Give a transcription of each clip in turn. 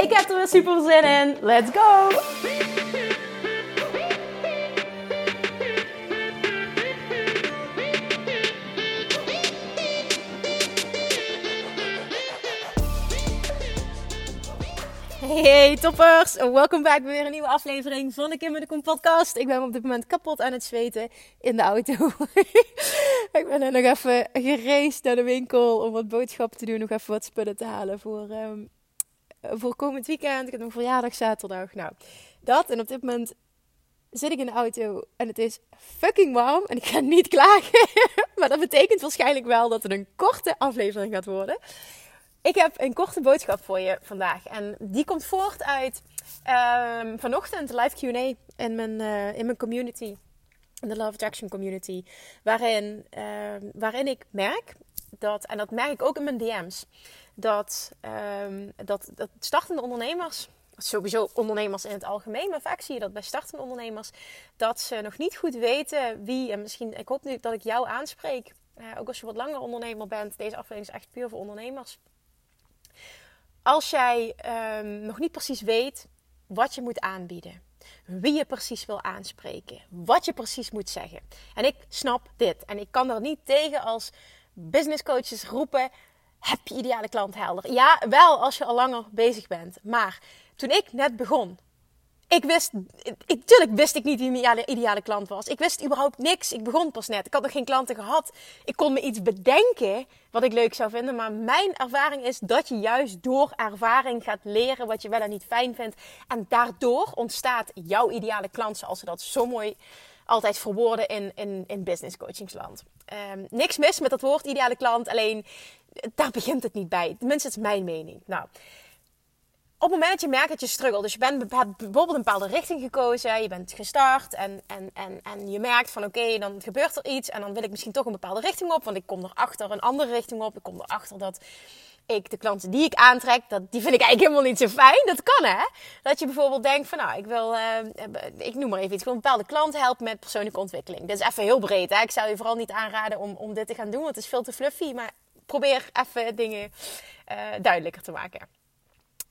Ik heb er weer super zin in. Let's go! Hey toppers, welkom bij weer een nieuwe aflevering van de Kim de Kom podcast. Ik ben op dit moment kapot aan het zweten in de auto. ik ben nog even gereisd naar de winkel om wat boodschappen te doen, nog even wat spullen te halen voor, um, voor komend weekend. Ik heb nog verjaardag zaterdag. Nou, dat en op dit moment zit ik in de auto en het is fucking warm en ik ga niet klagen. maar dat betekent waarschijnlijk wel dat het een korte aflevering gaat worden. Ik heb een korte boodschap voor je vandaag. En die komt voort uit um, vanochtend live QA in mijn, uh, in mijn community. In de Love Attraction community. Waarin, uh, waarin ik merk dat, en dat merk ik ook in mijn DM's, dat, um, dat, dat startende ondernemers sowieso ondernemers in het algemeen, maar vaak zie je dat bij startende ondernemers, dat ze nog niet goed weten wie, en misschien, ik hoop nu dat ik jou aanspreek, uh, ook als je wat langer ondernemer bent, deze aflevering is echt puur voor ondernemers. Als jij um, nog niet precies weet wat je moet aanbieden, wie je precies wil aanspreken, wat je precies moet zeggen. En ik snap dit en ik kan er niet tegen als business coaches roepen: heb je ideale klant helder? Ja, wel als je al langer bezig bent. Maar toen ik net begon, ik wist, ik, tuurlijk wist ik niet wie mijn ideale, klant was. Ik wist überhaupt niks. Ik begon pas net. Ik had nog geen klanten gehad. Ik kon me iets bedenken wat ik leuk zou vinden. Maar mijn ervaring is dat je juist door ervaring gaat leren wat je wel en niet fijn vindt. En daardoor ontstaat jouw ideale klant, zoals ze dat zo mooi altijd verwoorden in, in, in business coachingsland. Um, niks mis met dat woord ideale klant. Alleen daar begint het niet bij. Tenminste, het is mijn mening. Nou op het moment dat je merkt dat je struggelt, dus je bent, bijvoorbeeld een bepaalde richting gekozen, je bent gestart en, en, en, en je merkt van oké, dan gebeurt er iets en dan wil ik misschien toch een bepaalde richting op, want ik kom erachter een andere richting op. Ik kom erachter dat ik de klanten die ik aantrek, dat, die vind ik eigenlijk helemaal niet zo fijn. Dat kan hè. Dat je bijvoorbeeld denkt van nou, ik wil, uh, ik noem maar even iets, gewoon bepaalde klanten helpen met persoonlijke ontwikkeling. Dit is even heel breed hè. Ik zou je vooral niet aanraden om, om dit te gaan doen, want het is veel te fluffy. Maar probeer even dingen uh, duidelijker te maken.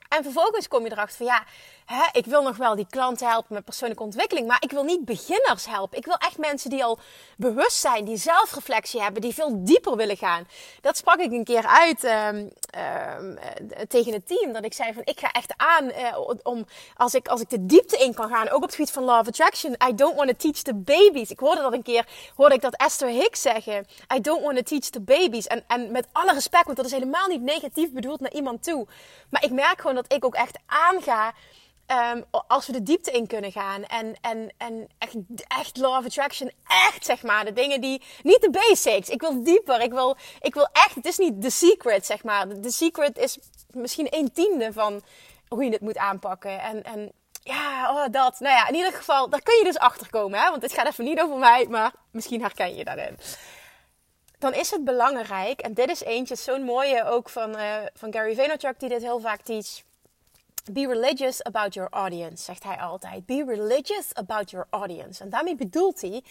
En vervolgens kom je erachter van ja, hè, ik wil nog wel die klanten helpen met persoonlijke ontwikkeling, maar ik wil niet beginners helpen. Ik wil echt mensen die al bewust zijn, die zelfreflectie hebben, die veel dieper willen gaan. Dat sprak ik een keer uit um, um, tegen het team, dat ik zei van ik ga echt aan uh, om als ik, als ik de diepte in kan gaan, ook op het gebied van love attraction. I don't want to teach the babies. Ik hoorde dat een keer, hoorde ik dat Esther Hicks zeggen. I don't want to teach the babies. En, en met alle respect, want dat is helemaal niet negatief bedoeld naar iemand toe. Maar ik merk gewoon dat ik ook echt aanga. Um, als we de diepte in kunnen gaan. En, en, en echt, echt law of attraction. Echt zeg maar. De dingen die. Niet de basics. Ik wil dieper. Ik wil, ik wil echt. Het is niet de secret zeg maar. De secret is misschien een tiende van hoe je het moet aanpakken. En, en ja, oh, dat. Nou ja, in ieder geval. Daar kun je dus achter komen. Hè? Want het gaat even niet over mij. Maar misschien herken je daarin dan is het belangrijk, en dit is eentje, zo'n mooie ook van, uh, van Gary Vaynerchuk, die dit heel vaak teach. Be religious about your audience, zegt hij altijd. Be religious about your audience. En daarmee bedoelt hij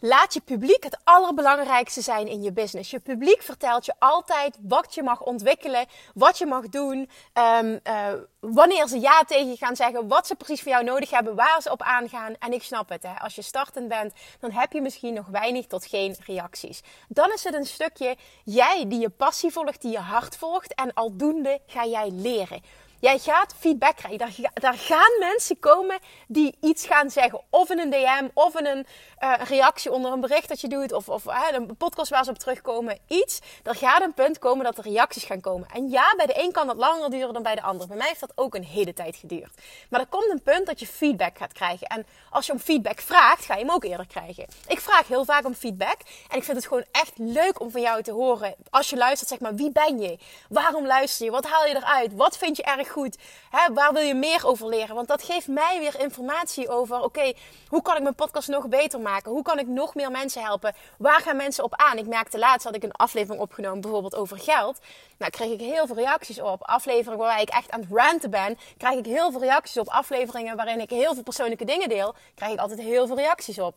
Laat je publiek het allerbelangrijkste zijn in je business. Je publiek vertelt je altijd wat je mag ontwikkelen, wat je mag doen, um, uh, wanneer ze ja tegen je gaan zeggen, wat ze precies voor jou nodig hebben, waar ze op aangaan. En ik snap het, hè. als je startend bent, dan heb je misschien nog weinig tot geen reacties. Dan is het een stukje jij die je passie volgt, die je hart volgt en aldoende ga jij leren. Jij gaat feedback krijgen. Daar, gaan mensen komen die iets gaan zeggen. Of in een DM, of in een uh, reactie onder een bericht dat je doet. Of, of een podcast waar ze op terugkomen. Iets. Er gaat een punt komen dat er reacties gaan komen. En ja, bij de een kan dat langer duren dan bij de ander. Bij mij heeft dat ook een hele tijd geduurd. Maar er komt een punt dat je feedback gaat krijgen. En als je om feedback vraagt, ga je hem ook eerder krijgen. Ik vraag heel vaak om feedback. En ik vind het gewoon echt leuk om van jou te horen. Als je luistert, zeg maar, wie ben je? Waarom luister je? Wat haal je eruit? Wat vind je erg goed? Hè, waar wil je meer over leren? Want dat geeft mij weer informatie over, oké, hoe kan ik mijn podcast nog beter maken? Hoe kan ik nog meer mensen helpen? Waar gaan mensen op aan? Ik merkte laatst, had ik een aflevering opgenomen, bijvoorbeeld over geld. Nou, kreeg ik heel veel reacties op. Afleveringen waar ik echt aan het ranten ben, krijg ik heel veel reacties op. Afleveringen waarin ik heel veel persoonlijke dingen deel, krijg ik altijd heel veel reacties op.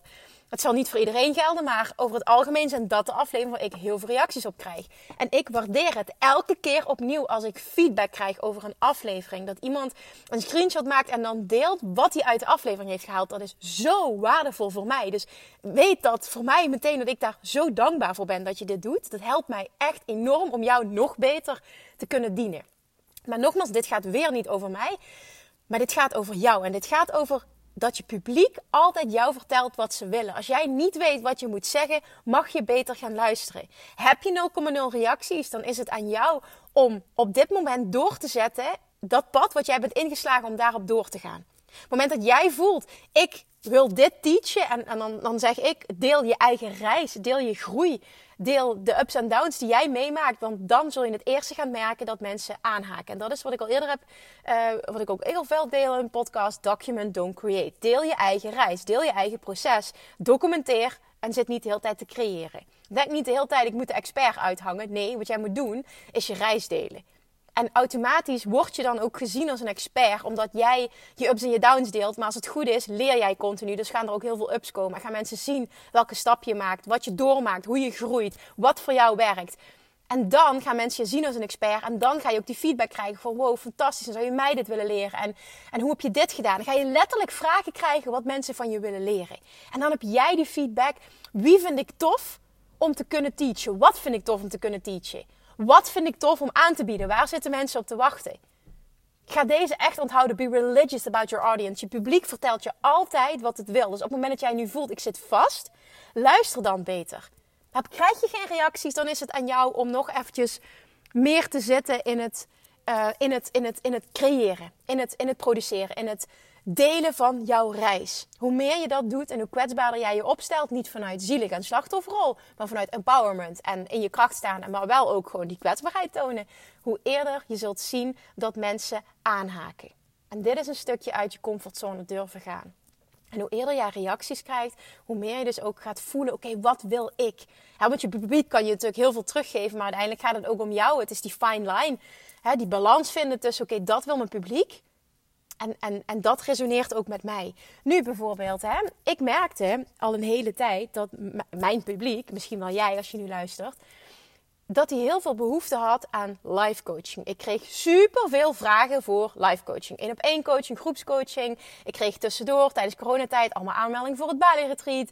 Het zal niet voor iedereen gelden, maar over het algemeen zijn dat de afleveringen waar ik heel veel reacties op krijg. En ik waardeer het elke keer opnieuw als ik feedback krijg over een aflevering. Dat iemand een screenshot maakt en dan deelt wat hij uit de aflevering heeft gehaald. Dat is zo waardevol voor mij. Dus weet dat voor mij meteen dat ik daar zo dankbaar voor ben dat je dit doet. Dat helpt mij echt enorm om jou nog beter te kunnen dienen. Maar nogmaals, dit gaat weer niet over mij. Maar dit gaat over jou. En dit gaat over dat je publiek altijd jou vertelt wat ze willen. Als jij niet weet wat je moet zeggen, mag je beter gaan luisteren. Heb je 0,0 reacties, dan is het aan jou om op dit moment door te zetten dat pad wat jij bent ingeslagen om daarop door te gaan. Op het moment dat jij voelt, ik wil dit teachen en, en dan, dan zeg ik, deel je eigen reis, deel je groei, deel de ups en downs die jij meemaakt. Want dan zul je het eerste gaan merken dat mensen aanhaken. En dat is wat ik al eerder heb, uh, wat ik ook heel veel deel in een podcast. Document, don't create. Deel je eigen reis. Deel je eigen proces. Documenteer en zit niet de hele tijd te creëren. Denk niet de hele tijd, ik moet de expert uithangen. Nee, wat jij moet doen, is je reis delen. En automatisch word je dan ook gezien als een expert, omdat jij je ups en je downs deelt. Maar als het goed is, leer jij continu. Dus gaan er ook heel veel ups komen. En gaan mensen zien welke stap je maakt, wat je doormaakt, hoe je groeit, wat voor jou werkt. En dan gaan mensen je zien als een expert. En dan ga je ook die feedback krijgen van wow, fantastisch. En zou je mij dit willen leren? En, en hoe heb je dit gedaan? Dan ga je letterlijk vragen krijgen wat mensen van je willen leren. En dan heb jij die feedback. Wie vind ik tof om te kunnen teachen? Wat vind ik tof om te kunnen teachen? Wat vind ik tof om aan te bieden? Waar zitten mensen op te wachten? Ga deze echt onthouden. Be religious about your audience. Je publiek vertelt je altijd wat het wil. Dus op het moment dat jij nu voelt, ik zit vast, luister dan beter. Krijg je geen reacties, dan is het aan jou om nog eventjes meer te zetten in het, uh, in het, in het, in het creëren, in het, in het produceren, in het delen van jouw reis. Hoe meer je dat doet en hoe kwetsbaarder jij je opstelt, niet vanuit zielig en slachtofferrol, maar vanuit empowerment en in je kracht staan, maar wel ook gewoon die kwetsbaarheid tonen, hoe eerder je zult zien dat mensen aanhaken. En dit is een stukje uit je comfortzone durven gaan. En hoe eerder jij reacties krijgt, hoe meer je dus ook gaat voelen: oké, wat wil ik? Want je publiek kan je natuurlijk heel veel teruggeven, maar uiteindelijk gaat het ook om jou. Het is die fine line, hè, die balans vinden tussen: oké, dat wil mijn publiek. En, en, en dat resoneert ook met mij. Nu bijvoorbeeld, hè, ik merkte al een hele tijd dat mijn publiek, misschien wel jij als je nu luistert, dat hij heel veel behoefte had aan live coaching. Ik kreeg super veel vragen voor live coaching. Eén op één coaching, groepscoaching. Ik kreeg tussendoor tijdens coronatijd allemaal aanmeldingen voor het Bali Retreat.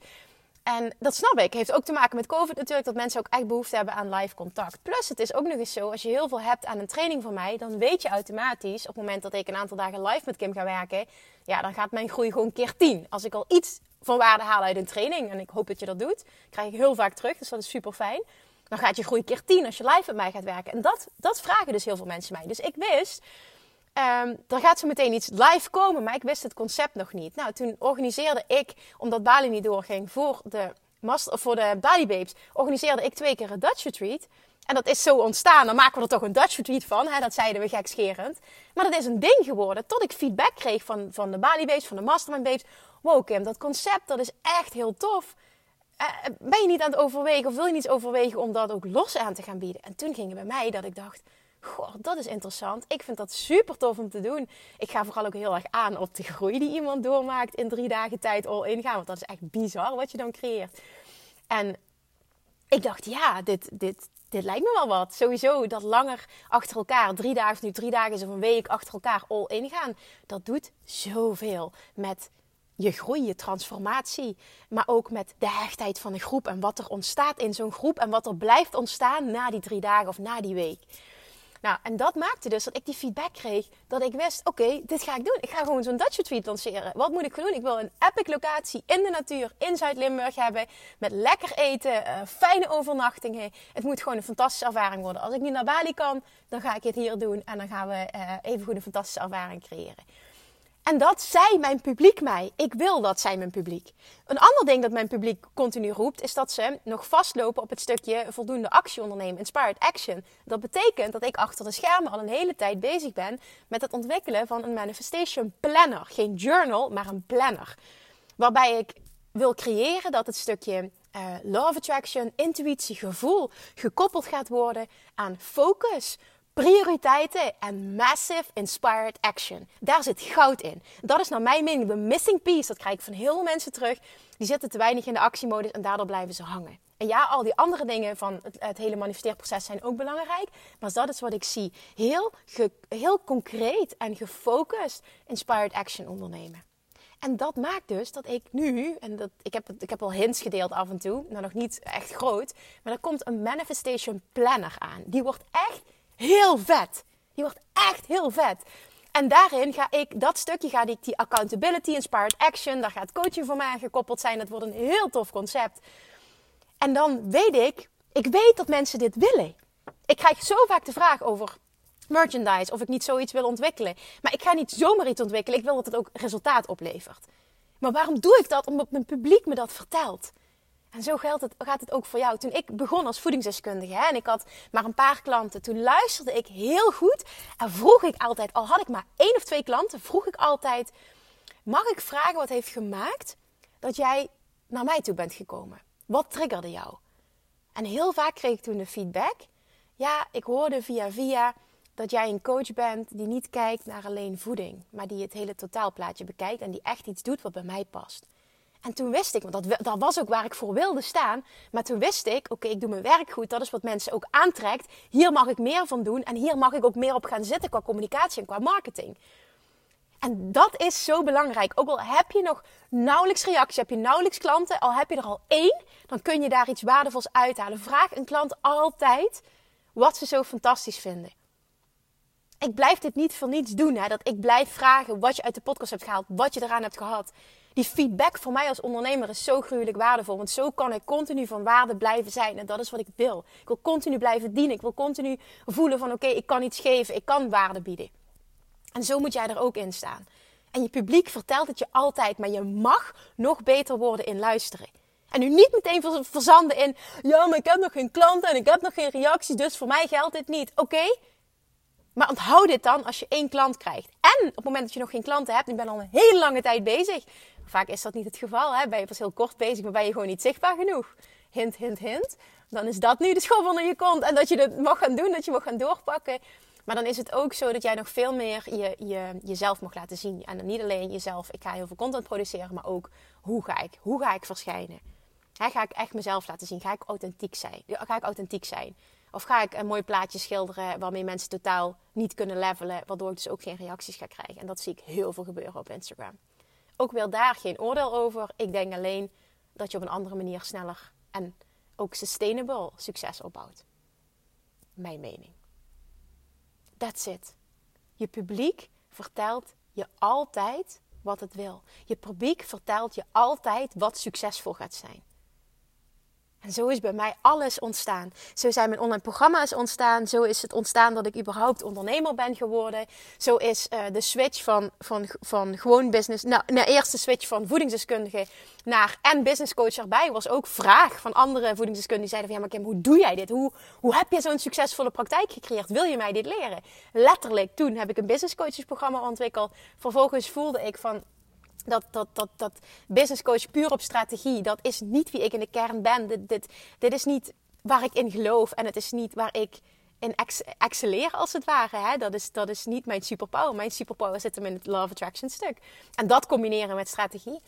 En dat snap ik. Heeft ook te maken met COVID natuurlijk. Dat mensen ook echt behoefte hebben aan live contact. Plus het is ook nog eens zo. Als je heel veel hebt aan een training van mij. Dan weet je automatisch. Op het moment dat ik een aantal dagen live met Kim ga werken. Ja, dan gaat mijn groei gewoon keer 10. Als ik al iets van waarde haal uit een training. En ik hoop dat je dat doet. Krijg ik heel vaak terug. Dus dat is super fijn. Dan gaat je groei keer 10 als je live met mij gaat werken. En dat, dat vragen dus heel veel mensen mij. Dus ik wist Um, er gaat zo meteen iets live komen, maar ik wist het concept nog niet. Nou, toen organiseerde ik, omdat Bali niet doorging, voor de, master, voor de Bali Babes, organiseerde ik twee keer een Dutch Retreat. En dat is zo ontstaan. Dan maken we er toch een Dutch Retreat van. Hè? Dat zeiden we gekscherend. Maar dat is een ding geworden. Tot ik feedback kreeg van, van de Bali Babes, van de Mastermind Babes. Wow Kim, dat concept, dat is echt heel tof. Uh, ben je niet aan het overwegen of wil je niet overwegen om dat ook los aan te gaan bieden? En toen ging het bij mij dat ik dacht Goh, dat is interessant. Ik vind dat super tof om te doen. Ik ga vooral ook heel erg aan op de groei die iemand doormaakt in drie dagen tijd al ingaan. Want dat is echt bizar wat je dan creëert. En ik dacht, ja, dit, dit, dit lijkt me wel wat. Sowieso dat langer achter elkaar, drie dagen, nu drie dagen of een week achter elkaar all ingaan. Dat doet zoveel met je groei, je transformatie. Maar ook met de hechtheid van een groep en wat er ontstaat in zo'n groep. En wat er blijft ontstaan na die drie dagen of na die week. Nou, en dat maakte dus dat ik die feedback kreeg. Dat ik wist, oké, dit ga ik doen. Ik ga gewoon zo'n Dutch Retreat lanceren. Wat moet ik doen? Ik wil een epic locatie in de natuur in Zuid-Limburg hebben. Met lekker eten, uh, fijne overnachtingen. Het moet gewoon een fantastische ervaring worden. Als ik niet naar Bali kan, dan ga ik het hier doen. En dan gaan we uh, even een fantastische ervaring creëren. En dat zei mijn publiek mij. Ik wil dat zij mijn publiek. Een ander ding dat mijn publiek continu roept, is dat ze nog vastlopen op het stukje voldoende actie ondernemen, inspired action. Dat betekent dat ik achter de schermen al een hele tijd bezig ben met het ontwikkelen van een manifestation planner. Geen journal, maar een planner. Waarbij ik wil creëren dat het stukje uh, law of attraction, intuïtie, gevoel gekoppeld gaat worden aan focus, prioriteiten en massive inspired action. Daar zit goud in. Dat is naar mijn mening de missing piece. Dat krijg ik van heel veel mensen terug. Die zitten te weinig in de actiemodus en daardoor blijven ze hangen. En ja, al die andere dingen van het, hele manifesteerproces zijn ook belangrijk. Maar dat is wat ik zie. Heel, heel concreet en gefocust inspired action ondernemen. En dat maakt dus dat ik nu, en dat, ik, heb, ik heb al hints gedeeld af en toe, maar nog niet echt groot. Maar er komt een manifestation planner aan. Die wordt echt heel vet. Die wordt echt heel vet. En daarin ga ik, dat stukje ga ik die accountability, inspired action, daar gaat coaching voor mij aan gekoppeld zijn. Dat wordt een heel tof concept. En dan weet ik, ik weet dat mensen dit willen. Ik krijg zo vaak de vraag over merchandise of ik niet zoiets wil ontwikkelen. Maar ik ga niet zomaar iets ontwikkelen. Ik wil dat het ook resultaat oplevert. Maar waarom doe ik dat? Omdat mijn publiek me dat vertelt. En zo geldt het, gaat het ook voor jou. Toen ik begon als voedingsdeskundige hè, en ik had maar een paar klanten, toen luisterde ik heel goed en vroeg ik altijd, al had ik maar één of twee klanten, vroeg ik altijd: Mag ik vragen wat heeft gemaakt dat jij naar mij toe bent gekomen? Wat triggerde jou? En heel vaak kreeg ik toen de feedback: Ja, ik hoorde via via dat jij een coach bent die niet kijkt naar alleen voeding, maar die het hele totaalplaatje bekijkt en die echt iets doet wat bij mij past. En toen wist ik, want dat, dat was ook waar ik voor wilde staan. Maar toen wist ik, oké, ik doe mijn werk goed. Dat is wat mensen ook aantrekt. Hier mag ik meer van doen. En hier mag ik ook meer op gaan zitten qua communicatie en qua marketing. En dat is zo belangrijk. Ook al heb je nog nauwelijks reacties, heb je nauwelijks klanten, al heb je er al één, dan kun je daar iets waardevols uithalen. Vraag een klant altijd wat ze zo fantastisch vinden. Ik blijf dit niet voor niets doen. Hè? Dat ik blijf vragen wat je uit de podcast hebt gehaald, wat je eraan hebt gehad die feedback voor mij als ondernemer is zo gruwelijk waardevol. Want zo kan ik continu van waarde blijven zijn. En dat is wat ik wil. Ik wil continu blijven dienen. Ik wil continu voelen van oké, ik kan iets geven. Ik kan waarde bieden. En zo moet jij er ook in staan. En je publiek vertelt het je altijd. Maar je mag nog beter worden in luisteren. En nu niet meteen verzanden in... Ja, maar ik heb nog geen klanten en ik heb nog geen reacties. Dus voor mij geldt dit niet. Oké? Maar onthoud dit dan als je één klant krijgt. En op het moment dat je nog geen klanten hebt, en je bent al een hele lange tijd bezig. Vaak is dat niet het geval. Hè? Ben je pas heel kort bezig, maar ben je gewoon niet zichtbaar genoeg. Hint, hint, hint. Dan is dat nu de school onder je kont. En dat je het mag gaan doen, dat je mag gaan doorpakken. Maar dan is het ook zo dat jij nog veel meer je, je, jezelf mag laten zien. En niet alleen jezelf, ik ga heel veel content produceren, maar ook hoe ga ik, hoe ga ik verschijnen? ga ik echt mezelf laten zien? Ga ik authentiek zijn? Ga ik authentiek zijn? Of ga ik een mooi plaatje schilderen waarmee mensen totaal niet kunnen levelen, waardoor ik dus ook geen reacties ga krijgen? En dat zie ik heel veel gebeuren op Instagram. Ook wil daar geen oordeel over. Ik denk alleen dat je op een andere manier sneller en ook sustainable succes opbouwt. Mijn mening. That's it. Je publiek vertelt je altijd wat het wil. Je publiek vertelt je altijd wat succesvol gaat zijn. En zo is bij mij alles ontstaan. Zo zijn mijn online programma's ontstaan. Zo is het ontstaan dat ik überhaupt ondernemer ben geworden. Zo is uh, de switch van, van, van gewoon business. Nou, de eerste switch van voedingsdeskundige naar en business coach erbij was ook vraag van andere voedingsdeskundigen. Die zeiden van ja, maar Kim, hoe doe jij dit? Hoe, hoe heb je zo'n succesvolle praktijk gecreëerd? Wil je mij dit leren? Letterlijk, toen heb ik een business coachesprogramma ontwikkeld. Vervolgens voelde ik van dat, dat, dat, dat business coach puur op strategie, dat is niet wie ik in de kern ben. Dit, dit, dit is niet waar ik in geloof en het is niet waar ik in ex excelleer als het ware. Hè? Dat, is, dat is niet mijn superpower. Mijn superpower zit hem in het love attraction stuk. En dat combineren met strategie.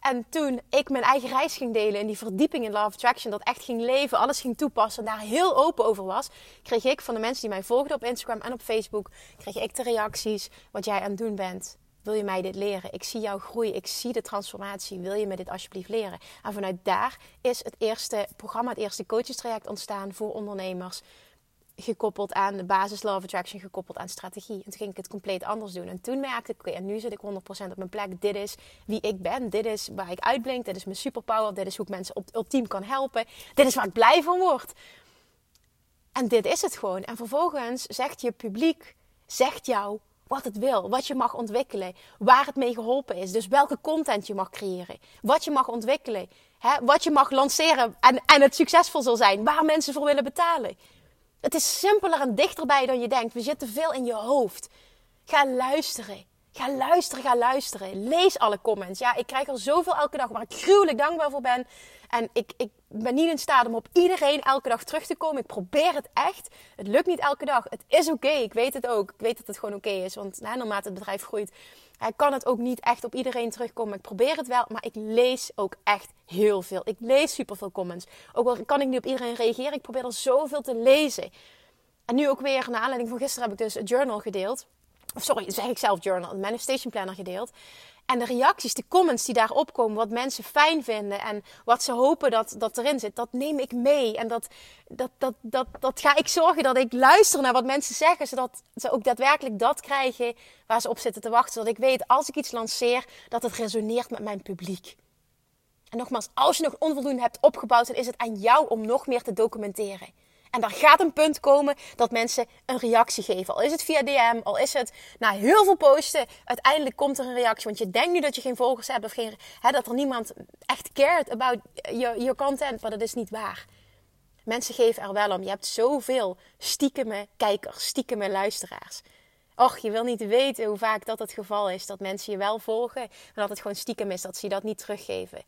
En toen ik mijn eigen reis ging delen in die verdieping in Love Attraction, dat echt ging leven, alles ging toepassen, daar heel open over was, kreeg ik van de mensen die mij volgden op Instagram en op Facebook, kreeg ik de reacties wat jij aan het doen bent. Wil je mij dit leren? Ik zie jouw groei. Ik zie de transformatie. Wil je me dit alsjeblieft leren? En vanuit daar is het eerste programma, het eerste coachestraject ontstaan voor ondernemers. Gekoppeld aan de basis Love Attraction, gekoppeld aan strategie. En toen ging ik het compleet anders doen. En toen merkte ik, oké, en nu zit ik 100% op mijn plek. Dit is wie ik ben. Dit is waar ik uitblink. Dit is mijn superpower. Dit is hoe ik mensen op, ultiem kan helpen. Dit is waar ik blij van word. En dit is het gewoon. En vervolgens zegt je publiek, zegt jou wat het wil, wat je mag ontwikkelen, waar het mee geholpen is. Dus welke content je mag creëren, wat je mag ontwikkelen, hè, wat je mag lanceren en, en het succesvol zal zijn, waar mensen voor willen betalen. Het is simpeler en dichterbij dan je denkt. We zitten veel in je hoofd. Ga luisteren. Ga luisteren, ga luisteren. Lees alle comments. Ja, ik krijg er zoveel elke dag waar ik gruwelijk dankbaar voor ben. En ik, ik ben niet in staat om op iedereen elke dag terug te komen. Ik probeer het echt. Het lukt niet elke dag. Het is oké. Ik weet het ook. Ik weet dat het gewoon oké is. Want naarmate het bedrijf groeit, kan het ook niet echt op iedereen terugkomen. Ik probeer het wel, maar ik lees ook echt heel veel. Ik lees superveel comments. Ook al kan ik niet op iedereen reageren, ik probeer er zoveel te lezen. En nu ook weer, naar aanleiding van gisteren heb ik dus een journal gedeeld. Of sorry, zeg ik zelf journal, een manifestation planner gedeeld. En de reacties, de comments die daarop komen, wat mensen fijn vinden en wat ze hopen dat, dat erin zit, dat neem ik mee. En dat, dat, dat, dat, dat ga ik zorgen dat ik luister naar wat mensen zeggen, zodat ze ook daadwerkelijk dat krijgen waar ze op zitten te wachten. Zodat ik weet, als ik iets lanceer, dat het resoneert met mijn publiek. En nogmaals, als je nog onvoldoende hebt opgebouwd, dan is het aan jou om nog meer te documenteren. En daar gaat een punt komen dat mensen een reactie geven. Al is het via DM, al is het na heel veel posten. Uiteindelijk komt er een reactie. Want je denkt nu dat je geen volgers hebt of geen, hè, dat er niemand echt cared about je content. Maar dat is niet waar. Mensen geven er wel om. Je hebt zoveel stiekeme kijkers, stiekeme luisteraars. Och, je wil niet weten hoe vaak dat het geval is. Dat mensen je wel volgen, maar dat het gewoon stiekem is. Dat ze dat niet teruggeven.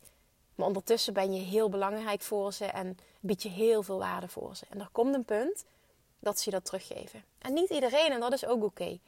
Maar ondertussen ben je heel belangrijk voor ze en bied je heel veel waarde voor ze. En er komt een punt dat ze je dat teruggeven. En niet iedereen, en dat is ook oké.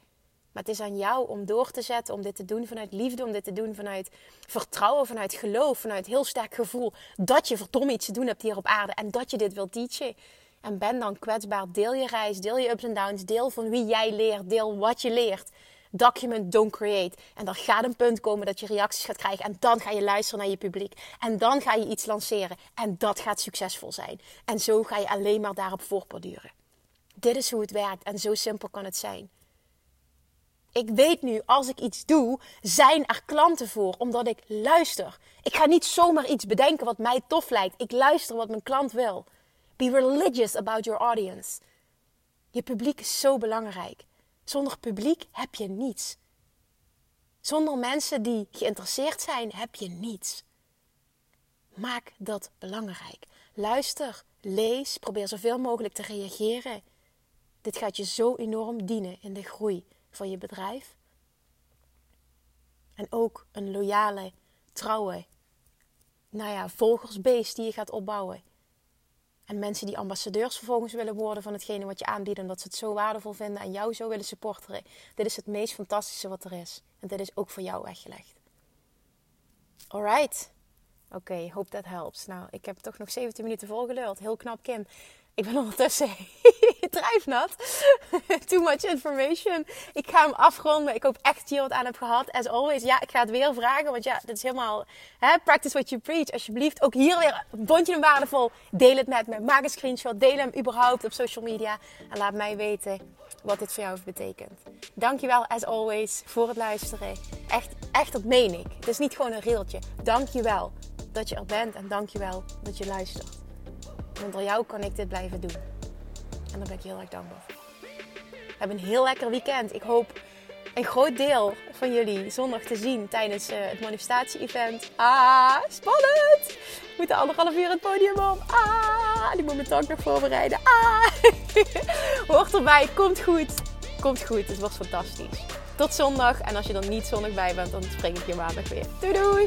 Maar het is aan jou om door te zetten, om dit te doen vanuit liefde, om dit te doen vanuit vertrouwen, vanuit geloof, vanuit heel sterk gevoel dat je verdomme iets te doen hebt hier op aarde en dat je dit wilt teachen. En ben dan kwetsbaar. Deel je reis, deel je ups en downs, deel van wie jij leert, deel wat je leert. Document, don't create. En er gaat een punt komen dat je reacties gaat krijgen. En dan ga je luisteren naar je publiek. En dan ga je iets lanceren. En dat gaat succesvol zijn. En zo ga je alleen maar daarop voortborduren. Dit is hoe het werkt. En zo simpel kan het zijn. Ik weet nu, als ik iets doe, zijn er klanten voor, omdat ik luister. Ik ga niet zomaar iets bedenken wat mij tof lijkt. Ik luister wat mijn klant wil. Be religious about your audience. Je publiek is zo belangrijk. Zonder publiek heb je niets. Zonder mensen die geïnteresseerd zijn, heb je niets. Maak dat belangrijk. Luister, lees, probeer zoveel mogelijk te reageren. Dit gaat je zo enorm dienen in de groei van je bedrijf. En ook een loyale, trouwe, nou ja, volgersbeest die je gaat opbouwen. En mensen die ambassadeurs vervolgens willen worden van hetgene wat je aanbiedt. Dat ze het zo waardevol vinden en jou zo willen supporteren. Dit is het meest fantastische wat er is. En dit is ook voor jou weggelegd. Alright. Oké, hope that helps. Nou, ik heb toch nog 17 minuten volgeluld. Heel knap, Kim. Ik ben ondertussen drijfnat. Too much information. Ik ga hem afronden. Ik hoop echt dat je wat aan hebt gehad. As always. Ja, ik ga het weer vragen. Want ja, dit is helemaal... Hè, practice what you preach. Alsjeblieft. Ook hier weer. Vond je hem waardevol? Deel het met me. Maak een screenshot. Deel hem überhaupt op social media. En laat mij weten wat dit voor jou heeft betekend. Dankjewel, as always, voor het luisteren. Echt, echt, dat meen ik. Het is niet gewoon een reeltje. Dankjewel dat je er bent. En dankjewel dat je luistert. Want door jou kan ik dit blijven doen. En daar ben ik heel erg dankbaar voor. Hebben een heel lekker weekend. Ik hoop een groot deel van jullie zondag te zien tijdens uh, het manifestatie-event. Ah, spannend! We moeten anderhalf uur het podium op. Ah, die moet mijn tank nog voorbereiden. Ah, hoort erbij. Komt goed. Komt goed. Het wordt fantastisch. Tot zondag. En als je er niet zondag bij bent, dan spreek ik je maandag weer. Doei doei!